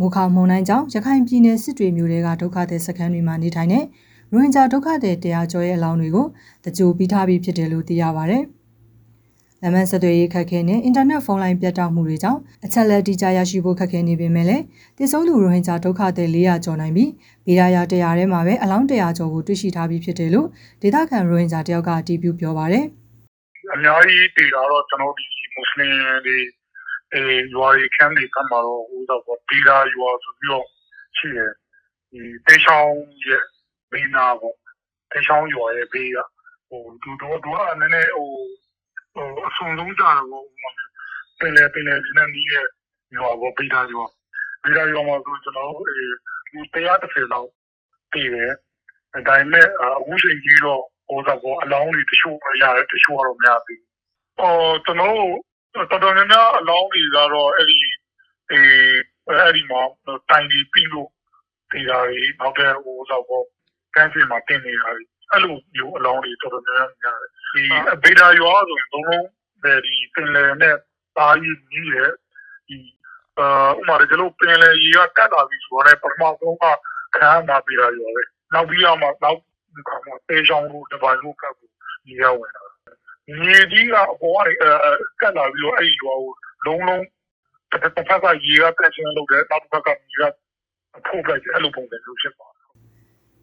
မူခါမုံတိုင်းကြောင့်ရခိုင်ပြည်နယ်စစ်တွေမြို့တွေကဒုက္ခသည်စခန်းတွေမှာနေထိုင်တဲ့ရိုဟင်ဂျာဒုက္ခသည်တရားကျော်ရဲ့အလောင်းတွေကိုတကြိုပြီးထားပြီးဖြစ်တယ်လို့သိရပါဗျ။လမ်းမဆက်သွယ်ရေးခက်ခဲနဲ့အင်တာနက်ဖုန်းလိုင်းပြတ်တောက်မှုတွေကြောင့်အချက်လက်တိကျရရှိဖို့ခက်ခဲနေပေမဲ့လည်းတည်ဆုံးသူရိုဟင်ဂျာဒုက္ခသည်400ကျော်နိုင်ပြီးဗီရာယာ100ထဲမှာပဲအလောင်း100ကျော်ကိုတွေ့ရှိထားပြီးဖြစ်တယ်လို့ဒေသခံရိုဟင်ဂျာတယောက်ကအတည်ပြုပြောပါဗျ။အများကြီးတည်တာတော့ကျွန်တော်ဒီမွတ်စလင်တွေ အဲရွာတွေခန်းတွေကမှာတော့ဟိုတော့ပေါ့ဒီလာရွာဆိုပြီးတော့ရှိတယ်ဒီတေချောင်းရဲ့ဘေးနာပေါ့တေချောင်းရွာရဲ့ဘေးကဟိုသူတို့တို့ကနည်းနည်းဟိုဟိုအဆုံဆုံးကြတယ်ပေါ့ပင်လေပင်လေဒီနေ့နီးရဲ့ရွာပေါ့ဘေးသားရွာဘေးသားရွာမှာဆိုကျွန်တော်တို့အဲလူ130လောက်တည်တယ်ဒါပေမဲ့အခုချိန်ကြီးတော့ဟိုတော့ပေါ့အလောင်းတွေတချို့ရတယ်တချို့ကတော့မရဘူး။အော်ကျွန်တော် တို့တော်တော်များများအလောင်းတွေကတော့အဲ့ဒီအဲအဲ့ဒီမှာတိုင်ပြီးပြီးလို့တေးတာတွေနောက်တဲ့ဟိုတော့ပေါ့ကန်းစင်မှာတင်နေတာတွေအဲ့လိုမျိုးအလောင်းတွေတော်တော်များများရတယ်။ဒီဗေဒာရွာဆိုရင်ဘုံလုံးဒီပင်လယ်နဲ့ပါရီကြီးရဲ့ဒီအာဥမာကျွန်တော်ပင်လယ်ကြီးကတက်လာပြီဆိုတော့ပထမဆုံးကခံရမှာဗေဒာရွာပဲ။နောက်ပြီးတော့မှနောက်တေးချောင်းတို့တပိုင်းတို့ကပ်ကိုကြီးရဝင်တာ မြေကြီးကအပေါ်ကနေကတ်လာပြီးတော့အဲ့ဒီရွာကိုလုံးလုံးတစ်ဖက်ကရေကတက်ချင်းလုပ်တယ်နောက်တစ်ဖက်ကမြေကအဖို့လိုက်တယ်အဲ့လိုပုံစံမျိုးဖြစ်ပါတယ်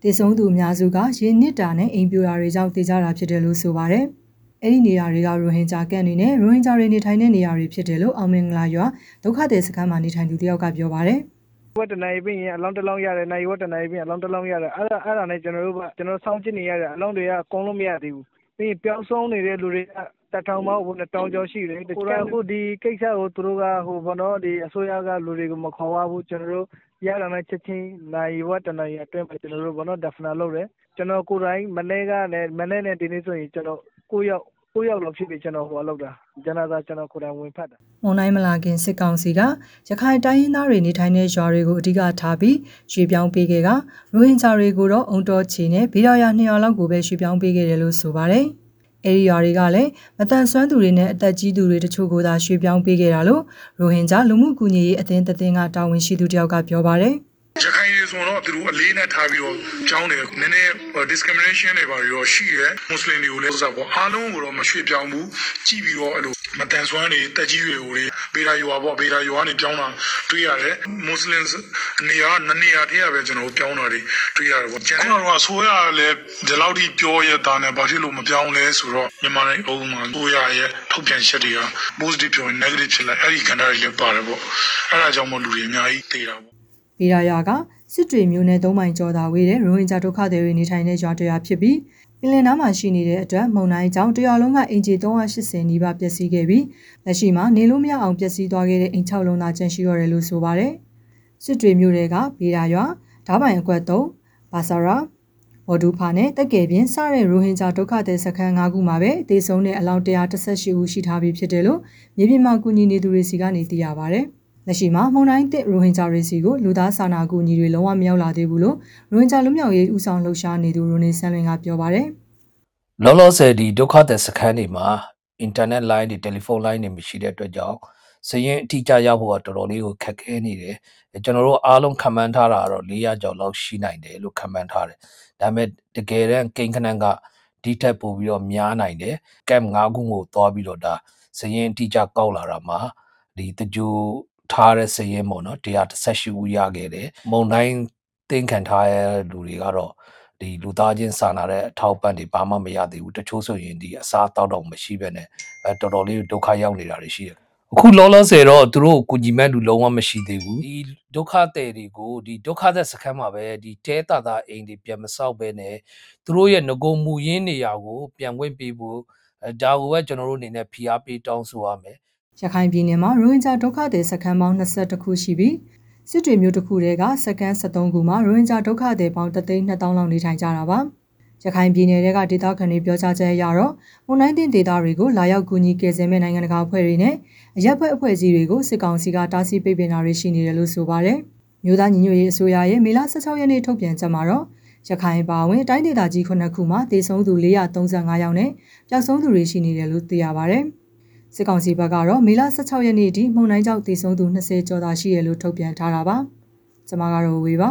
တည်ဆုံးသူအများစုကရင်းနစ်တာနဲ့အိမ်ပြိုတာတွေကြောင့်တည်ကြတာဖြစ်တယ်လို့ဆိုပါတယ်။အဲ့ဒီနေရာတွေကရိုဟင်ဂျာကန့်တွေနဲ့ရိုဟင်ဂျာတွေနေထိုင်တဲ့နေရာတွေဖြစ်တယ်လို့အောင်မင်္ဂလာရွာဒုက္ခသည်စခန်းမှာနေထိုင်သူတယောက်ကပြောပါတယ်။ဝတ်တနိုင်ပြီးရင်အလောင်းတစ်လောင်းရတယ်နိုင်ဝတ်တနိုင်ပြီးအလောင်းတစ်လောင်းရတယ်အဲ့ဒါအဲ့ဒါနဲ့ကျွန်တော်တို့ကကျွန်တော်စောင့်ကြည့်နေရတဲ့အလောင်းတွေကအကုန်လုံးမရသေးဘူး ပြီးရင်ပျောက်ဆုံးနေတဲ့လူတွေကတထောင်ပေါင်းဟိုနှစ်တောင်ကျော်ရှိတယ်ကိုယ်ကအခုဒီကိစ္စကိုသူတို့ကဟိုဘောနော်ဒီအစိုးရကလူတွေကိုမခေါ်ရဘူးကျွန်တော်တို့ရတာနဲ့ချက်ချင်းနိုင်ဝတ်တနိုင်အတွင်းမှာကျွန်တော်တို့ဘောနော် definite လုပ်တယ်ကျွန်တော်ကိုယ်တိုင်မနေ့ကလည်းမနေ့နဲ့ဒီနေ့ဆိုရင်ကျွန်တော်ကိုရောက်ကိုရောက်လို့ဖြစ်ပြီးကျွန်တော်ဟိုလောက်တာ ဂျနာသာကျွန်တော်ကိုယ်တိုင်ဝင်ဖတ်တာမွန်တိုင်းမလာခင်စစ်ကောင်စီကရခိုင်တိုင်းရင်းသားတွေနေထိုင်တဲ့ရွာတွေကိုအဓိကထားပြီးရွှေ့ပြောင်းပေးခဲ့ကရိုဟင်ဂျာတွေကိုတော့အုံတော်ချီနဲ့ဗီရာယာ200လောက်ကိုပဲရွှေ့ပြောင်းပေးခဲ့တယ်လို့ဆိုပါတယ်။အဲဒီရွာတွေကလည်းမတန်ဆွမ်းသူတွေနဲ့အသက်ကြီးသူတွေတချို့ကိုသာရွှေ့ပြောင်းပေးခဲ့တာလို့ရိုဟင်ဂျာလူမှုကူညီရေးအသင်းတသင်းကတာဝန်ရှိသူတယောက်ကပြောပါတယ် ရခိုင်ဆိုတော့သူတို့အလေးနဲ့ထားပြီးတော့ကြောင်းတယ်နည်းနည်း discrimination တွေပါရောရှိတယ်မွတ်စလင်တွေကိုလည်းဆိုတော့အားလုံးကိုတော့မရွှေ့ပြောင်းဘူးကြည့်ပြီးတော့အဲ့လိုမတန်ဆွမ်းတွေတက်ကြီးတွေကိုတွေဘေဒါယွာပေါ့ဘေဒါယွာကနေပြောင်းလာတွေ့ရတယ်မွတ်စလင်နေရာနနေရာတည်းရပဲကျွန်တော်ပြောင်းတာတွေတွေ့ရတယ်ပေါ့ကျန်တော့အစိုးရလည်းဒီလောက်ထိပြောရတာနဲ့ဘာဖြစ်လို့မပြောင်းလဲဆိုတော့မြန်မာနိုင်ငံအုံးမှာအစိုးရရဲ့ထုတ်ပြန်ချက်တွေက positive ပြောရင် negative ဖြစ်လာအဲ့ဒီကဏ္ဍတွေလည်းပါတယ်ပေါ့အဲ့ဒါကြောင့်မို့လူတွေအများကြီးသိတာပေါ့ ဗီရာယာကစစ်တွေမျိုးနဲ့သုံးမိုင်ကျော်သာဝေးတဲ့ရိုဟင်ဂျာဒုက္ခသည်တွေနေထိုင်တဲ့ရွာတရွာဖြစ်ပြီးပင်လယ်နားမှာရှိနေတဲ့အတွက်မုံတိုင်းကြောင့်တရွာလုံးကအင်ဂျီ380နီးပါးပျက်စီးခဲ့ပြီးလက်ရှိမှာနေလို့မရအောင်ပျက်စီးသွားခဲ့တဲ့အိမ်6လုံးသာကျန်ရှိတော့တယ်လို့ဆိုပါတယ်စစ်တွေမျိုးတွေကဗီရာရွာဓားပိုင်အကွက်3ဘာဆာရာဝဒူဖာနဲ့တက်ကယ်ပြင်စတဲ့ရိုဟင်ဂျာဒုက္ခသည်စခန်း၅ခုမှာပဲအသေးဆုံးတဲ့အလောင်း118ဦးရှိထားပြီးဖြစ်တယ်လို့မြေပြင်မှာကူညီနေသူတွေစီကနေသိရပါဗျ။ လက်ရှိမှာမုံတိုင်းတစ်ရိုဟင်ဂျာတွေစီကိုလူသားစာနာကူညီတွေလုံးဝမရောက်လာသေးဘူးလို့ရိုဟင်ဂျာလူမျိုးရေးဦးဆောင်လှုပ်ရှားနေသူရိုနေဆန်လွင်ကပြောပါတယ်။လောလောဆယ်ဒီဒုက္ခသည်စခန်းတွေမှာအင်တာနက်လိုင်းတွေတယ်လီဖုန်းလိုင်းတွေမရှိတဲ့အတွက်ကြောင့်စရင်အထီးကျရဖို့ကတော်တော်လေးကိုခက်ခဲနေတယ်။ကျွန်တော်တို့အားလုံးခံမှန်းထားတာကတော့400ကျော်လောက်ရှိနိုင်တယ်လို့ခံမှန်းထားတယ်။ဒါပေမဲ့တကယ်တမ်းကိန်းခဏကဒီထက်ပိုပြီးတော့များနိုင်တယ်။ကမ်9ခုကိုသွားပြီးတော့ဒါစရင်အထီးကျကောက်လာတာမှာဒီတကြို ထားတဲ့စရင်ပေါ့နော်118ဦးရခဲ့တယ်မုံတိုင်းတင်ခံထားရတဲ့လူတွေကတော့ဒီလူသားချင်းစာနာတဲ့အထောက်ပံ့တွေဘာမှမရသေးဘူးတချို့ဆိုရင်ဒီအစားတောက်တော့မရှိပဲနဲ့အဲတော်တော်လေးဒုက္ခရောက်နေတာတွေရှိတယ်အခုလောလောဆယ်တော့သူတို့ကိုကြီးမဲ့လူလုံးဝမရှိသေးဘူးဒီဒုက္ခတဲ့တွေကိုဒီဒုက္ခသက်စခန်းမှာပဲဒီတဲတာတာအိမ်တွေပြန်မဆောက်ပဲနဲ့သူတို့ရဲ့ငကုံမူရင်းနေရာကိုပြန်ဝင်ပေးဖို့အဲဒါကိုပဲကျွန်တော်တို့အနေနဲ့ဖိအားပေးတောင်းဆိုရမယ် ရခိုင်ပြည်နယ်မှာရိုဟင်ဂျာဒုက္ခသည်စခန်းပေါင်း22ခုရှိပြီးစစ်တွေမျိုးတစ်ခုတည်းကစခန်း73ခုမှာရိုဟင်ဂျာဒုက္ခသည်ပေါင်း3,200လောက်နေထိုင်ကြတာပါရခိုင်ပြည်နယ်ကဒေသခံတွေပြောကြားချက်အရတော့မွန်တိုင်းတင်ဒေသတွေကိုလာရောက်ကူညီကယ်ဆယ်မဲ့နိုင်ငံတကာအဖွဲ့တွေနဲ့အရက်ဘက်အဖွဲ့အစည်းတွေကိုစစ်ကောင်စီကတားဆီးပိတ်ပင်တာတွေရှိနေတယ်လို့ဆိုပါတယ်။မြို့သားညီညွတ်ရေးအစိုးရရဲ့မေလ16ရက်နေ့ထုတ်ပြန်ချက်မှာတော့ရခိုင်ပါဝင်တိုင်းဒေသကြီးခုနှစ်ခုမှာဒေဆုံးသူ435ယောက်နဲ့ပျောက်ဆုံးသူတွေရှိနေတယ်လို့သိရပါတယ်။ စစ်ကောင်စီဘက်ကတော့မေလ16ရက်နေ့ထိမှုန်တိုင်းကြောင့်တည်ဆုံသူ20ကျော်သာရှိရလို့ထုတ်ပြန်ထားတာပါ။ကျွန်မကတော့ဝေပါ